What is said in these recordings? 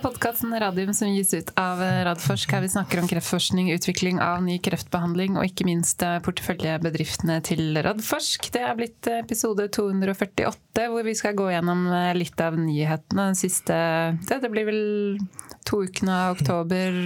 er podkasten Radium som gis ut av Radforsk. Her vi snakker om kreftforskning, utvikling av ny kreftbehandling og ikke minst porteføljebedriftene til Radforsk. Det er blitt episode 248 hvor vi skal gå gjennom litt av nyhetene den siste Det blir vel to ukene av oktober,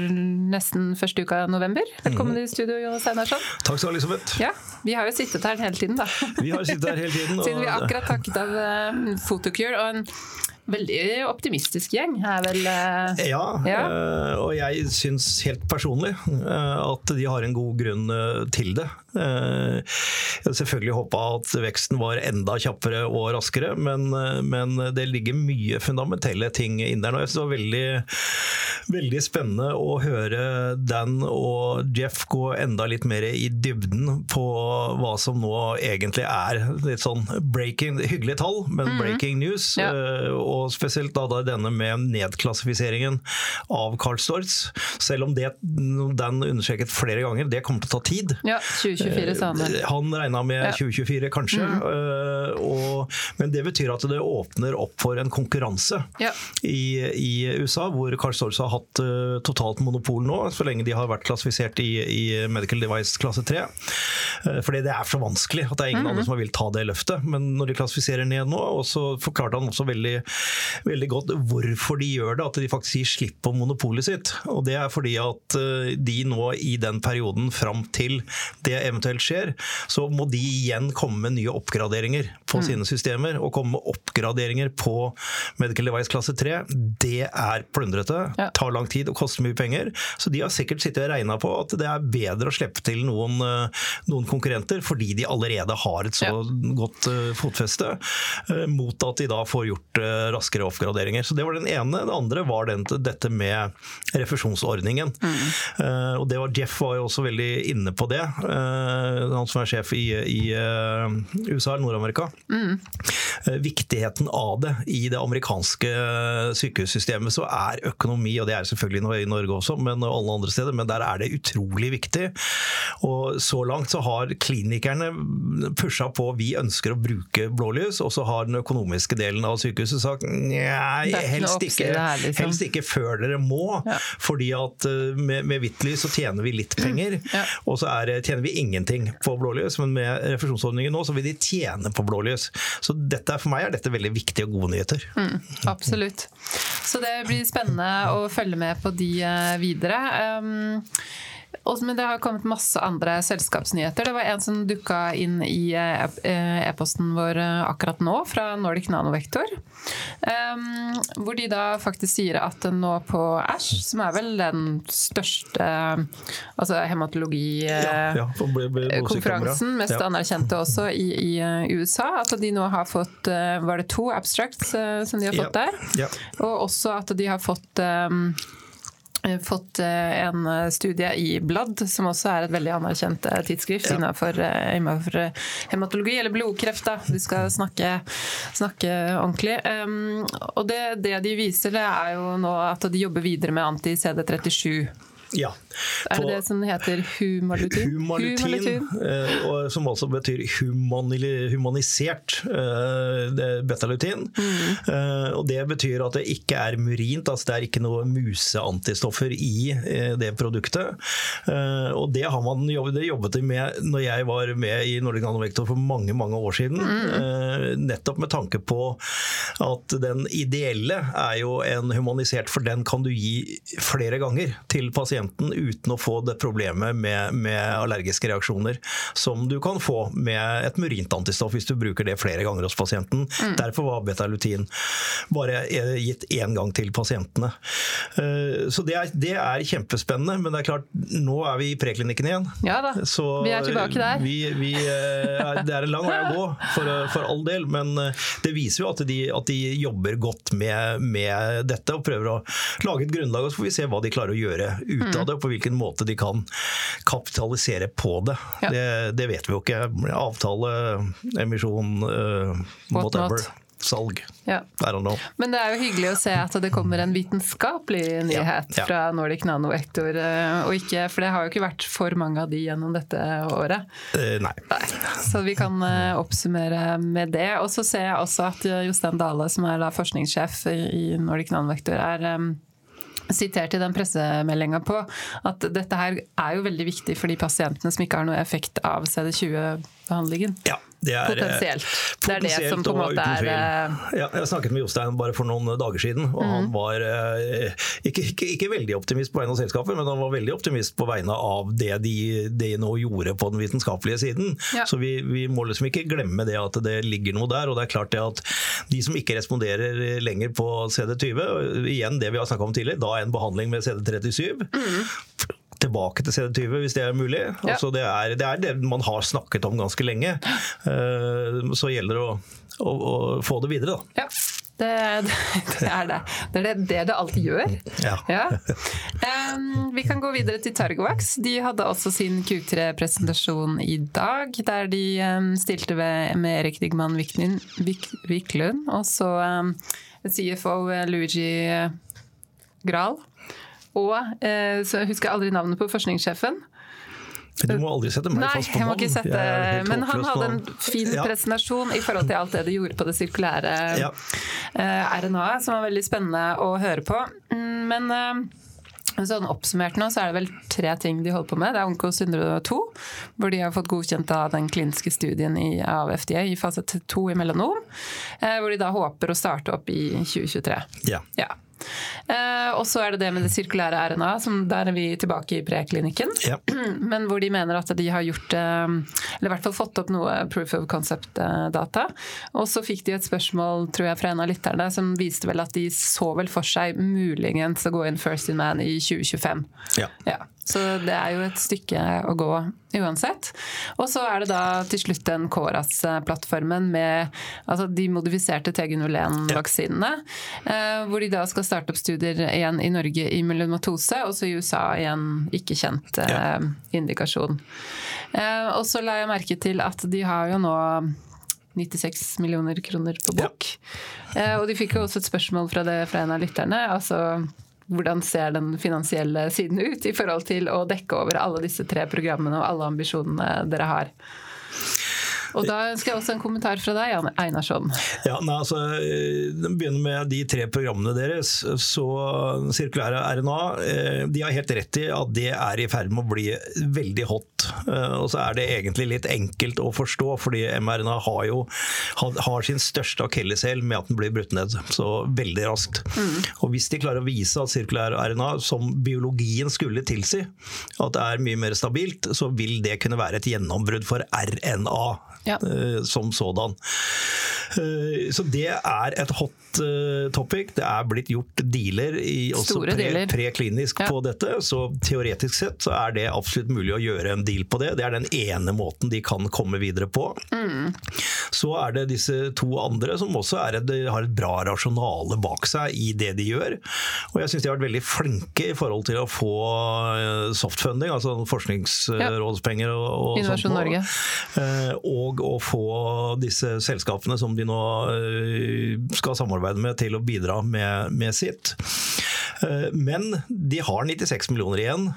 nesten første uka av november. Velkommen i studio, Jonas Einarsson. Takk skal du ha, Elisabeth. Ja, vi har jo sittet her hele tiden, da. Vi har sittet her hele tiden. Og... Siden vi akkurat takket av fotokur Photocure. og en Veldig optimistisk gjeng, er vel uh, Ja, ja. Uh, og jeg syns helt personlig uh, at de har en god grunn til det. Jeg hadde selvfølgelig håpa at veksten var enda kjappere og raskere, men, men det ligger mye fundamentelle ting inn der nå. Jeg synes det var veldig, veldig spennende å høre Dan og Jeff gå enda litt mer i dybden på hva som nå egentlig er litt sånn breaking, hyggelige tall, men mm -hmm. breaking news. Ja og spesielt da, denne med nedklassifiseringen av Carl Storz. Selv om det, Dan understreket flere ganger, det kommer til å ta tid. Ja, 2024 sa han. Eh, han regna med 2024, kanskje. Mm. Og, men det betyr at det åpner opp for en konkurranse ja. i, i, USA, hvor Carl Storz har hatt uh, totalt monopol nå, så lenge de har vært klassifisert i, i Medical Device klasse 3. Uh, fordi det er så vanskelig at det er ingen mm. andre som vil ta det løftet. Men når de klassifiserer ned nå, og så forklarte han også veldig veldig godt hvorfor de gjør det, at de faktisk gir slipp på monopolet sitt. Og Det er fordi at uh, de nå i den perioden fram til det eventuelt skjer, så må de igjen komme med nye oppgraderinger på mm. sine systemer. Og komme med oppgraderinger på Medical Device klasse 3, det er plundrete, ja. tar lang tid og koster mye penger. Så de har sikkert sittet og regna på at det er bedre å slippe til noen, eh, noen konkurrenter, fordi de allerede har et så ja. godt uh, fotfeste, uh, mot at de da får gjort uh, raskere oppgraderinger. Så Det var den ene. Det andre var den, dette med refusjonsordningen. Mm. Og det var Jeff var jo også veldig inne på det, han som er sjef i, i USA, Nord-Amerika. Mm. viktigheten av det i det amerikanske sykehussystemet så er økonomi, og det er selvfølgelig i Norge også, men alle andre steder, men der er det utrolig viktig. Og så langt så har klinikerne pusha på vi ønsker å bruke blålys, og så har den økonomiske delen av sykehuset sagt Nei, helst ikke, liksom. helst ikke, før dere må. Ja. fordi at eh, med, med hvitt lys så tjener vi litt penger, ja. og så er, tjener vi ingenting på blålys. Men med refusjonsordningen nå så vil de tjene på blålys. Så dette, for meg er dette veldig viktige og gode nyheter. Mm, absolutt. Så det blir spennende å følge med på de eh, videre. Um, men det har kommet masse andre selskapsnyheter. Det var en som dukka inn i eh, e-posten vår eh, akkurat nå, fra Nordic Nanovektor. Um, hvor de da faktisk sier at nå på ASH, som er vel den største altså hematologikonferansen, ja, ja, mest anerkjente også i, i, USA, at de nå har fått Var det to abstracts som de har fått der? Og også at de har fått um, Eh, fått eh, en eh, studie i Blood, som også er et veldig anerkjent tidsskrift ja. innenfor, innenfor, hematologi, eller blodkreft. da, Vi skal snakke, snakke ordentlig. Um, og det, det, de viser, det er jo nå at de jobber videre med anti-CD37. Ja. Er det det som heter humalutin? Humalutin, humalutin. som altså betyr humanisert uh, betalutin. Mm. Uh, og det betyr at det ikke er murint, altså det er ikke noe museantistoffer i uh, det produktet. og det har man jobbet, jobbet med når jeg var med i Nordic Nanovektor for mange mange år siden. Mm. nettopp med tanke på at den ideelle er jo en humanisert, for den kan du gi flere ganger til pasienten pasienten uten å få det problemet med, med, allergiske reaksjoner som du kan få med et murint antistoff hvis du bruker det flere ganger hos pasienten. Mm. Derfor var betalutin bare eh, gitt én gang til pasientene. Eh, så det er, det er, kjempespennende, men det er klart, nå er vi i preklinikken igjen. Ja da, Så vi er tilbake der. Vi, vi, eh, det er en lang vei å gå, for, for, all del, men det viser jo at de, at de jobber godt med, med, dette og prøver å lage et grunnlag, og så får vi se hva de klarer å gjøre ut av det, og på hvilken måte de kan kapitalisere på det. Ja. Det, det, vet vi jo ikke. Avtale, emisjon, uh, whatever. Salg. Ja. Men det er jo hyggelig å se at det kommer en vitenskapelig nyhet ja, ja. fra Nordic Nanovektor. Eh, og ikke, for det har jo ikke vært for mange av de gjennom dette året. Uh, nei. nei. Så vi kan uh, oppsummere med det. Og så ser jeg også at Jostein Dale, som er forskningssjef i Nordic Nanovektor, er sitert i den pressemeldinga på at dette her er jo veldig viktig for de pasientene som ikke har noe effekt av CD20-behandlingen. Ja, det er, potensielt. Det er det som på en måte er eh, ja, Jeg snakket med Jostein bare for noen dager siden, og mm. han var eh, ikke, ikke, ikke, veldig optimist på vegne av selskapet, men han var veldig optimist på vegne av det de, de nå gjorde på den vitenskapelige siden. Ja. Så vi, vi, må liksom ikke glemme det at det ligger noe der. Og det er klart det at de som ikke responderer lenger på CD20, igjen det vi har snakka om tidligere, da er en behandling med CD37. Mm tilbake til CD20 hvis det er mulig. Ja. Altså, det, er, det, er, det man har snakket om ganske lenge. Uh, så gjelder det å, å, å, få det videre, da. Ja. Det, det, er det. Det er det det, alltid gjør. Ja. ja. Um, vi kan gå videre til Targovax. De hadde også sin Q3-presentasjon i dag, der de um, stilte ved, med Erik Digman Wiklund og så um, CFO Luigi Grahl. Og eh, så husker jeg aldri navnet på forskningssjefen. Du må aldri sette meg Nei, fast på navn. Sette, men han hadde en fin ja. presentasjon i forhold til alt det de gjorde på det sirkulære ja. eh, RNA-et, som var veldig spennende å høre på. Mm, men eh, sånn oppsummert nå, så er det vel tre ting de holder på med. Det er Onkos 102, hvor de har fått godkjent av den kliniske studien i, av FDA i fase 2 i melanom. Hvor de da håper å starte opp i 2023. Ja. ja. Eh, og så er det det med det sirkulære RNA, som der er vi tilbake i preklinikken. Ja. Men hvor de mener at de har gjort eh, Eller i hvert fall fått opp noe proof of concept-data. Og så fikk de et spørsmål tror jeg, fra en av lytterne som viste vel at de så vel for seg muligens å gå inn first in man i 2025. Ja. ja. Så det er jo et stykke å gå uansett. Og så er det da til slutt den KORAS-plattformen med altså de modifiserte TG01-vaksinene. Ja. hvor de da skal starte opp studier igjen i Norge i myelomatose, og så i USA i en ikke kjent ja. indikasjon. Eh, og så la jeg merke til at de har jo nå 96 millioner kroner på bok. Ja. Og de fikk jo også et spørsmål fra, det, fra en av lytterne. altså hvordan ser den finansielle siden ut i forhold til å dekke over alle disse tre programmene og alle ambisjonene dere har? Og da ønsker jeg også en kommentar fra deg, Einarsson. Ja, nei, altså, Begynner med de tre programmene deres. så Sirkulære RNA eh, de har helt rett i at det er i ferd med å bli veldig hot. Eh, og så er det egentlig litt enkelt å forstå, fordi mRNA har jo har sin største akilleshæl med at den blir brutt ned så veldig raskt. Mm. Og Hvis de klarer å vise at sirkulær RNA, som biologien skulle tilsi, at det er mye mer stabilt, så vil det kunne være et gjennombrudd for RNA ja. Eh, som sådan. Eh, så det er et hot eh, topic. Det er blitt gjort dealer, i, også pre, preklinisk ja. på dette. Så teoretisk sett så er det absolutt mulig å gjøre en deal på det. Det er den ene måten de kan komme videre på. Mm. Så er det disse to andre som også et, har et bra rasjonale bak seg i det de gjør. Og jeg syns de har vært veldig flinke i forhold til å få softfunding, altså forskningsrådspenger og, og Innovasjon Norge. Og å få disse selskapene som de nå eh, skal samarbeide med, til å bidra med, med sitt. Eh, men de har 96 millioner igjen.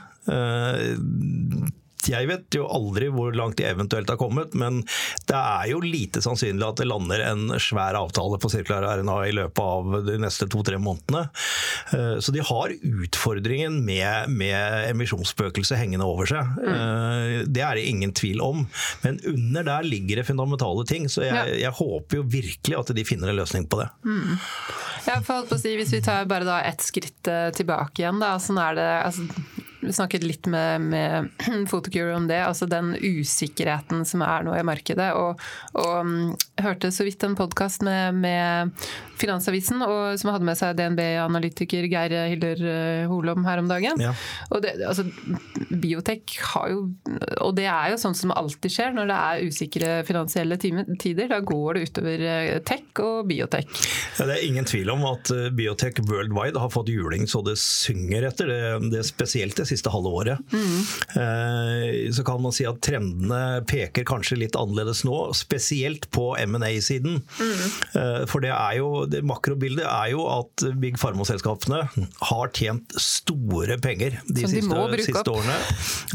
Eh, jeg vet jo aldri hvor langt de eventuelt har kommet, men det er jo lite sannsynlig at det lander en svær avtale på sirkulær RNA i løpet av de neste to-tre månedene. Eh, så de har utfordringen med, med emisjonsspøkelset hengende over seg. Mm. Det er det ingen tvil om. Men under der ligger det fundamentale ting, så jeg, jeg håper jo virkelig at de finner en løsning på det. Mm. Ja, for å si, Hvis vi tar bare da ett skritt eh, tilbake igjen, da, sånn er det altså vi snakket litt med, med Photocure om det, altså den usikkerheten som er nå i markedet. Og, og um, hørte så vidt en podkast med, med, Finansavisen, og, som hadde med seg DNB-analytiker Geir Hilder uh, Holom her om dagen. Ja. Og det, altså, biotek har jo Og det er jo sånn som alltid skjer når det er usikre finansielle tider. Da går det utover uh, tech og biotek. Ja, det er ingen tvil om at Biotech worldwide har fått juling så det synger etter. Det, det spesielt det siste halve året. Mm. Så kan man si at trendene peker kanskje litt annerledes nå, spesielt på M&A-siden. Mm. For det er jo, det makrobildet er jo at Big Pharma-selskapene har tjent store penger de, de siste, siste årene.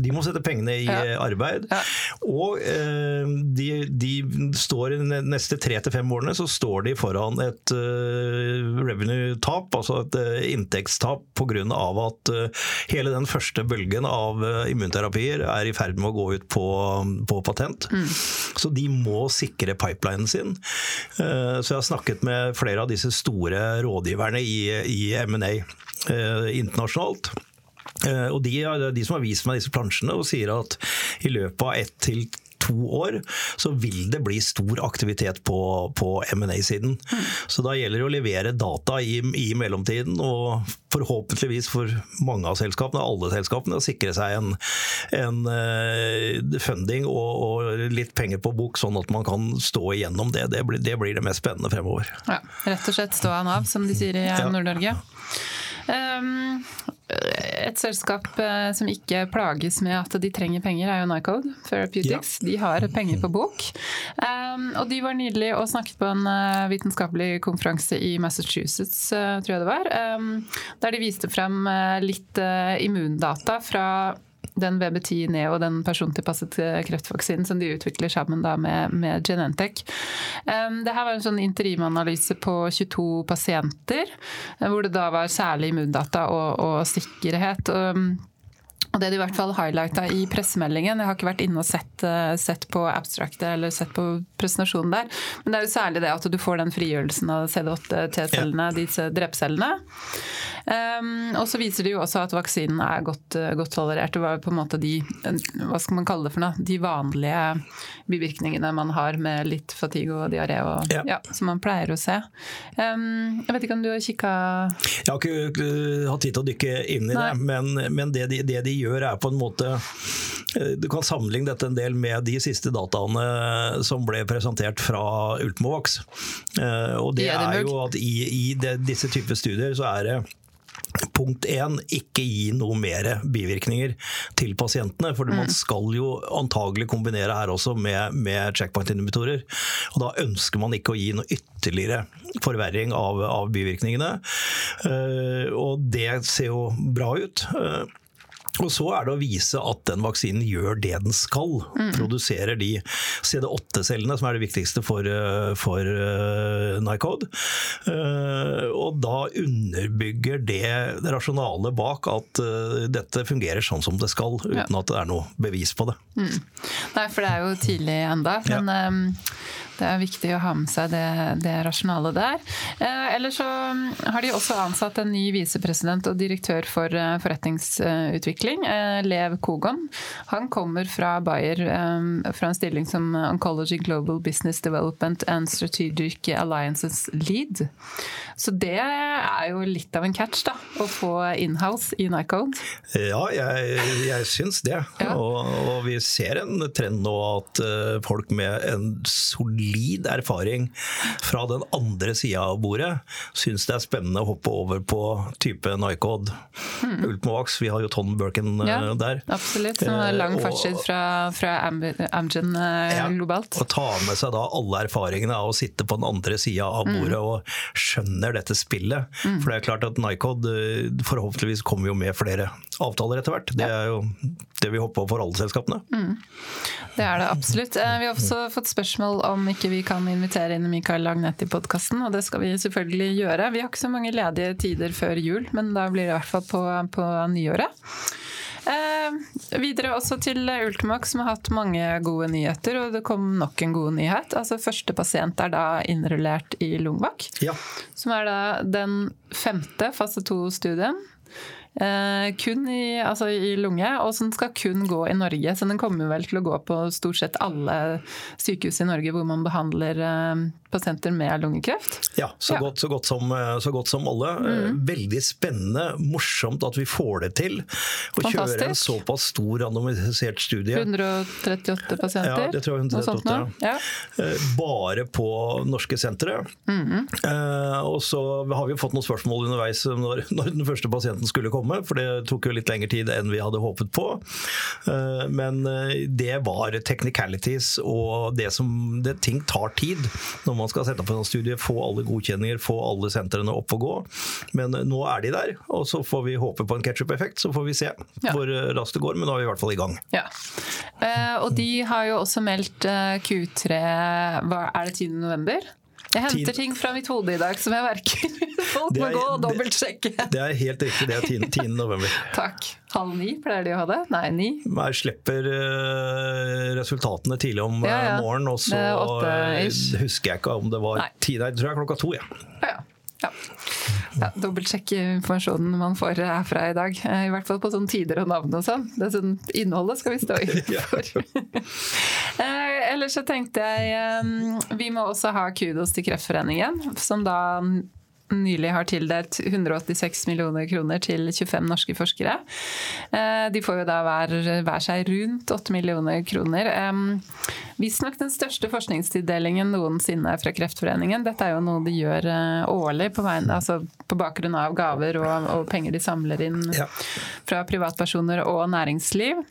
De må sette pengene i ja. arbeid. Ja. Og de, de står de neste tre til fem årene så står de foran et revenue-tap, altså et inntektstap pga. at hele den første bølgen av immunterapier er i ferd med å gå ut på, på patent. Mm. Så de må sikre pipelinen sin. Eh, så jeg har snakket med flere av disse store rådgiverne i, i M&A eh, internasjonalt. Eh, og de, de, som har vist meg disse plansjene og sier at i løpet av ett til to år, så vil det bli stor aktivitet på, på M&A-siden. Mm. Så da gjelder det å levere data i, i, mellomtiden, og forhåpentligvis for mange av selskapene, alle selskapene, å sikre seg en, en uh, funding og, og, litt penger på bok, sånn at man kan stå igjennom det. Det blir det, blir det mest spennende fremover. Ja, rett og slett stå av, som de sier i. Nord-Norge. Um, et selskap eh, som ikke plages med at de trenger penger, er jo Nycode Therapeutics. Ja. De har penger på bok. Um, og de var nydelig og snakket på en uh, vitenskapelig konferanse i Massachusetts, uh, tror jeg det var, um, der de viste frem litt immundata fra den VB10 Neo, den persontilpasset kreftvaksinen som de utvikler sammen med, med Genentech. Um, det her var en sånn interimanalyse på 22 pasienter, hvor det da var særlig immundata og, og sikkerhet. Um, og det de i hvert fall highlighta i pressemeldingen, jeg har ikke vært inne og sett, eh, sett, på abstractet eller sett på presentasjonen der, men det er jo særlig det at du får den frigjørelsen av CD8-T-cellene, ja. disse drepcellene. Um, og så viser de jo også at vaksinen er godt, eh, godt, tolerert. Det var på en måte de hva skal man kalle det for noe, de vanlige bivirkningene man har med litt fatigue og diaré og, ja. Ja, som man pleier å se. Um, jeg vet ikke om du har kikka Jeg har ikke hatt tid til å dykke inn i Nei. det, men, men det, de, det de gjør er på en måte eh, du kan sammenligne dette en del med de siste dataene som ble presentert fra Ultimovax. Eh, og det er jo at i, i det, disse typer studier så er det Punkt én, ikke gi noe mer bivirkninger til pasientene. For mm. man skal jo antagelig kombinere her også med, med checkpoint-inhibitorer. Og da ønsker man ikke å gi noe ytterligere forverring av, av bivirkningene. Uh, og det ser jo bra ut. Uh, og så er det å vise at den vaksinen gjør det den skal. Mm. Produserer de CD8-cellene, som er det viktigste for, eh, for uh, Nycode. Uh, og da underbygger det rasjonale bak at uh, dette fungerer sånn som det skal, uten ja. at det er noe bevis på det. Mm. Nei, for det er jo tidlig enda, men ja. um, det er viktig å ha med seg det, det rasjonale der. Eh, ellers så har de også ansatt en ny visepresident og direktør for eh, forretningsutvikling, eh, Lev Kogon. Han kommer fra Bayer, eh, fra en stilling som Oncology Global Business Development and Strategic Alliances Lead. Så det er jo litt av en catch, da, å få inhouse i Nycode. Ja, jeg, jeg syns det. Ja. Og, og, vi ser en trend nå at folk med en solid solid erfaring fra den andre sida av bordet, syns det er spennende å hoppe over på type Nycod. Hmm. Ultimovax, vi har jo Ton Birken eh, ja, der. Absolutt, som har lang eh, fartstid fra, fra Amgen eh, ja, globalt. Og ta med seg da alle erfaringene av å sitte på den andre sida av hmm. bordet mm. og skjønner dette spillet. Mm. For det er klart at Nycod forhåpentligvis kommer jo med flere avtaler etter hvert. Det er jo det vi håper for alle selskapene. Mm. Det er det absolutt. Vi har også fått spørsmål om ikke vi kan invitere inn Mikael Lagnett i podkasten, og det skal vi selvfølgelig gjøre. Vi har ikke så mange ledige tider før jul, men da blir det i hvert fall på, på nyåret. Eh, videre også til Ultimax, som har hatt mange gode nyheter. Og det kom nok en god nyhet. Altså Første pasient er da innrullert i Lungvak, Ja. Som er da den femte fase to-studien Eh, kun i, altså i, lunge, og som skal kun gå i Norge. Så den kommer vel til å gå på stort sett alle sykehus i Norge hvor man behandler eh, pasienter med lungekreft? Ja, så, ja. Godt, så, godt, som, eh, så godt, som, alle. Mm. Veldig spennende, morsomt at vi får det til. Å Fantastisk. kjøre en såpass stor randomisert studie. 138 pasienter? Ja, det tror jeg 138. Ja. Bare på norske sentre. Mm. Og så har vi fått noen spørsmål underveis når, når den første pasienten skulle komme komme, for det tok jo litt lengre tid enn vi hadde håpet på. Eh, men det var technicalities og det som det, Ting tar tid når man skal sette opp en studie, få alle godkjenninger, få alle sentrene opp og gå. Men nå er de der, og så får vi håpe på en ketsjup-effekt. Så får vi se ja. hvor raskt det går, men nå er vi i hvert fall i gang. Ja. Og de har jo også meldt Q3 Er det 10. Jeg henter ting fra mitt hode i dag som jeg merker. Folk må gå og dobbeltsjekke. Det er helt riktig. Det er 10. 10. november. Takk. Halv ni pleier de å ha det? Nei, ni? Jeg slipper uh, resultatene tidlig om ja, ja. morgenen, og så husker jeg ikke om det var ti. Nei, tror jeg klokka to. Ja. ja. Ja. ja Dobbeltsjekke informasjonen man får herfra i dag. Eh, I hvert fall på sånne tider og navn og sånn. Det er sånn Innholdet skal vi stå for. Eh, ellers så tenkte jeg um, vi må også ha kudos til Kreftforeningen, som da nylig har tildelt 186 millioner kroner til 25 norske forskere. Eh, de får jo da hver, hver seg rundt 8 millioner kroner. Visstnok den største forskningstildelingen noensinne fra Kreftforeningen. Dette er jo noe de gjør eh, årlig på, veien, altså på bakgrunn av gaver og, og penger de samler inn fra privatpersoner og næringsliv.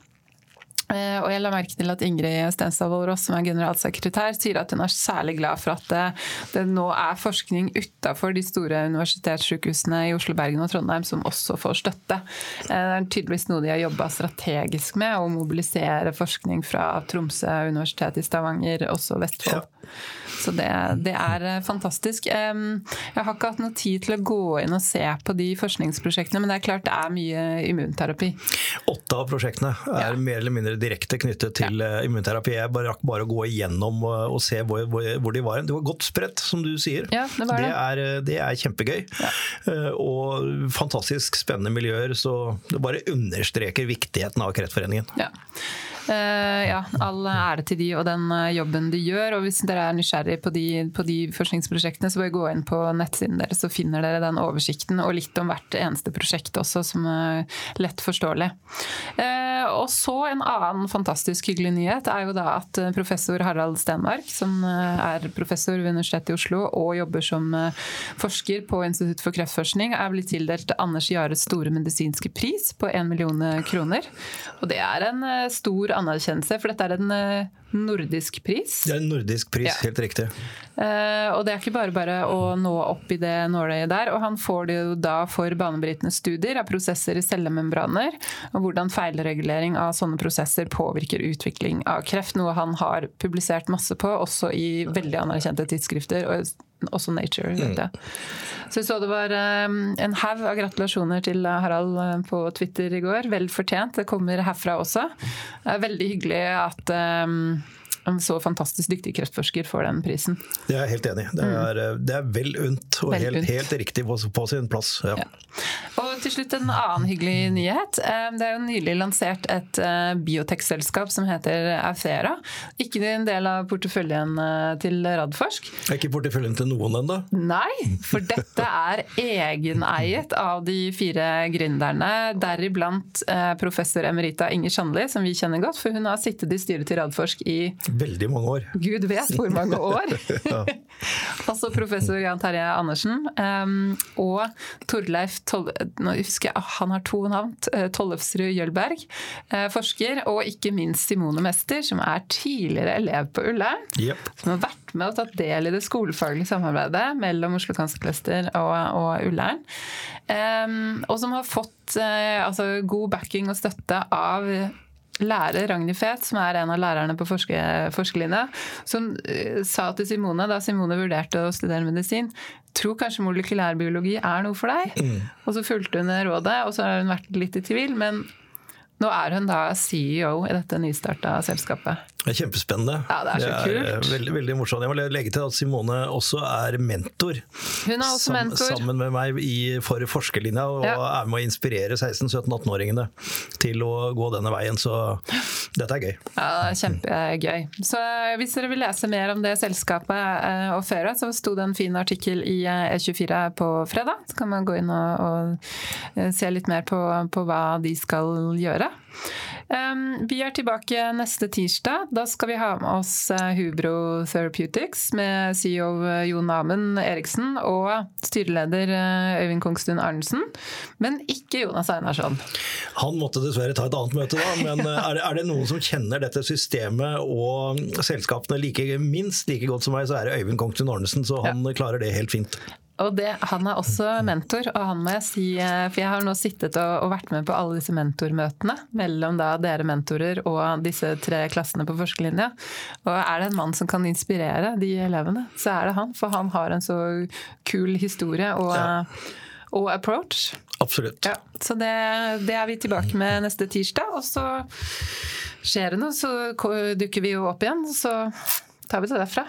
Eh, og jeg la merke til at Ingrid Stenstad Ross, som er generalsekretær, sier at hun er særlig glad for at det, det nå er forskning utafor de store universitetssykehusene i Oslo, Bergen og Trondheim som også får støtte. Eh, det er tydeligvis noe de har jobba strategisk med, å mobilisere forskning fra Tromsø universitet i Stavanger, også Vestfold. Ja. Så det, det, er eh, fantastisk. Jeg har ikke hatt noe tid til å gå inn og se på de forskningsprosjektene, men det er klart det er mye immunterapi. Åtte av prosjektene er ja. mer eller mindre direkte knyttet til ja. Eh, immunterapi. Jeg bare rakk bare å gå igjennom og, og se hvor, hvor, de var. Det var godt spredt, som du sier. Ja, det, det. Det, er, eh, det, er, kjempegøy. Og fantastisk spennende miljøer, så det bare understreker viktigheten av Kreftforeningen. Ja. Uh, ja, all ære til de og den eh, jobben de gjør. og Hvis dere er nysgjerrig på de, på de forskningsprosjektene, så bør gå inn på nettsiden deres, så finner dere den oversikten og litt om hvert eneste prosjekt også, som er lett forståelig. Og så en annen fantastisk hyggelig nyhet er jo da at professor Harald Stenmark, som er professor ved Universitetet i Oslo og jobber som forsker på Institutt for kreftforskning, er blitt tildelt Anders Jares store medisinske pris på 1 million kroner. Og det er en stor anerkjennelse, for dette er en eh, nordisk pris. Det er en nordisk pris, ja. helt riktig. Uh, og det er ikke bare bare å nå opp i det nåløyet der. Og han får det jo da for banebrytende studier av prosesser i cellemembraner, og hvordan feilregulering av sånne prosesser påvirker utvikling av kreft. Noe han har publisert masse på, også i veldig anerkjente tidsskrifter. og også Nature. Jeg. Så jeg så det var um, en haug av gratulasjoner til Harald uh, på Twitter i går. Vel fortjent. Det kommer herfra også. Det er veldig hyggelig at um, en så fantastisk dyktig kreftforsker får den prisen. Det er jeg helt enig i. Det, mm. det, er vel unt og vel helt, helt, riktig på, på sin plass. Ja. Ja. Og til slutt en annen hyggelig nyhet. Eh, det er jo nylig lansert et eh, biotekselskap som heter Aufera. Ikke en del av porteføljen til Radforsk. Er ikke porteføljen til noen ennå? Nei, for dette er egeneiet av de fire gründerne, deriblant professor emerita Inger Sandli, som vi kjenner godt, for hun har sittet i styret til Radforsk i Veldig mange år. Gud vet hvor mange år! altså professor Jan Terje Andersen um, og Torleif Tol Nå husker jeg, Han har to navn. Eh, Tollefsrud Jølberg, uh, forsker. Og ikke minst Simone Mester, som er tidligere elev på Ullern. Yep. Som har vært med og tatt del i det skolefaglige samarbeidet mellom Oslo Cancer Cluster og, og Ullern. Um, og som har fått uh, altså, god backing og støtte av lærer Ragnhild Feth, som er en av lærerne på forske, forskerlinja, som uh, sa til Simone, da Simone vurderte å studere medisin, tror kanskje molekylærbiologi er noe for deg. Mm. Og så fulgte hun rådet, og så har hun vært litt i tvil, men nå er hun da CEO i dette nystarta selskapet. Det er kjempespennende. Ja, Det er så det er kult. Veldig, veldig morsomt. Jeg må legge til at Simone også er mentor. Hun er også mentor. Sammen med meg i, for forskerlinja, og ja. er med å inspirere 16-17-18-åringene til å gå denne veien. Så dette er gøy. Ja, det er kjempegøy. Så hvis dere vil lese mer om det selskapet eh, og Føre, så sto det en fin artikkel i E24 eh, på fredag. Så kan man gå inn og, og eh, se litt mer på, på hva de skal gjøre. Vi er tilbake neste tirsdag. Da skal vi ha med oss uh, Hubro Therapeutics med CEO Jon Amund Eriksen og styreleder uh, Øyvind Kongstuen Arnesen. Men ikke Jonas Einarsson. Han måtte dessverre ta et annet møte da, men er det, er det noen som kjenner dette systemet og selskapene like, minst like godt som meg, så er det Øyvind Kongstuen Arnesen, så han ja. klarer det helt fint. Og det, Han er også mentor, og han må jeg si, eh, for jeg har nå sittet og, og vært med på alle disse mentormøtene mellom da dere mentorer og disse tre klassene på førstelinja. Og er det en mann som kan inspirere de elevene, så er det han. For han har en så kul historie og, ja. og approach. Absolutt. Ja, så det, det, er vi tilbake med neste tirsdag. Og så skjer det noe, så dukker vi jo opp igjen. Så tar vi det derfra.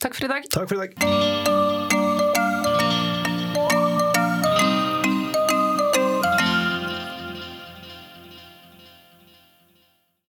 Takk for i dag. Takk for i dag.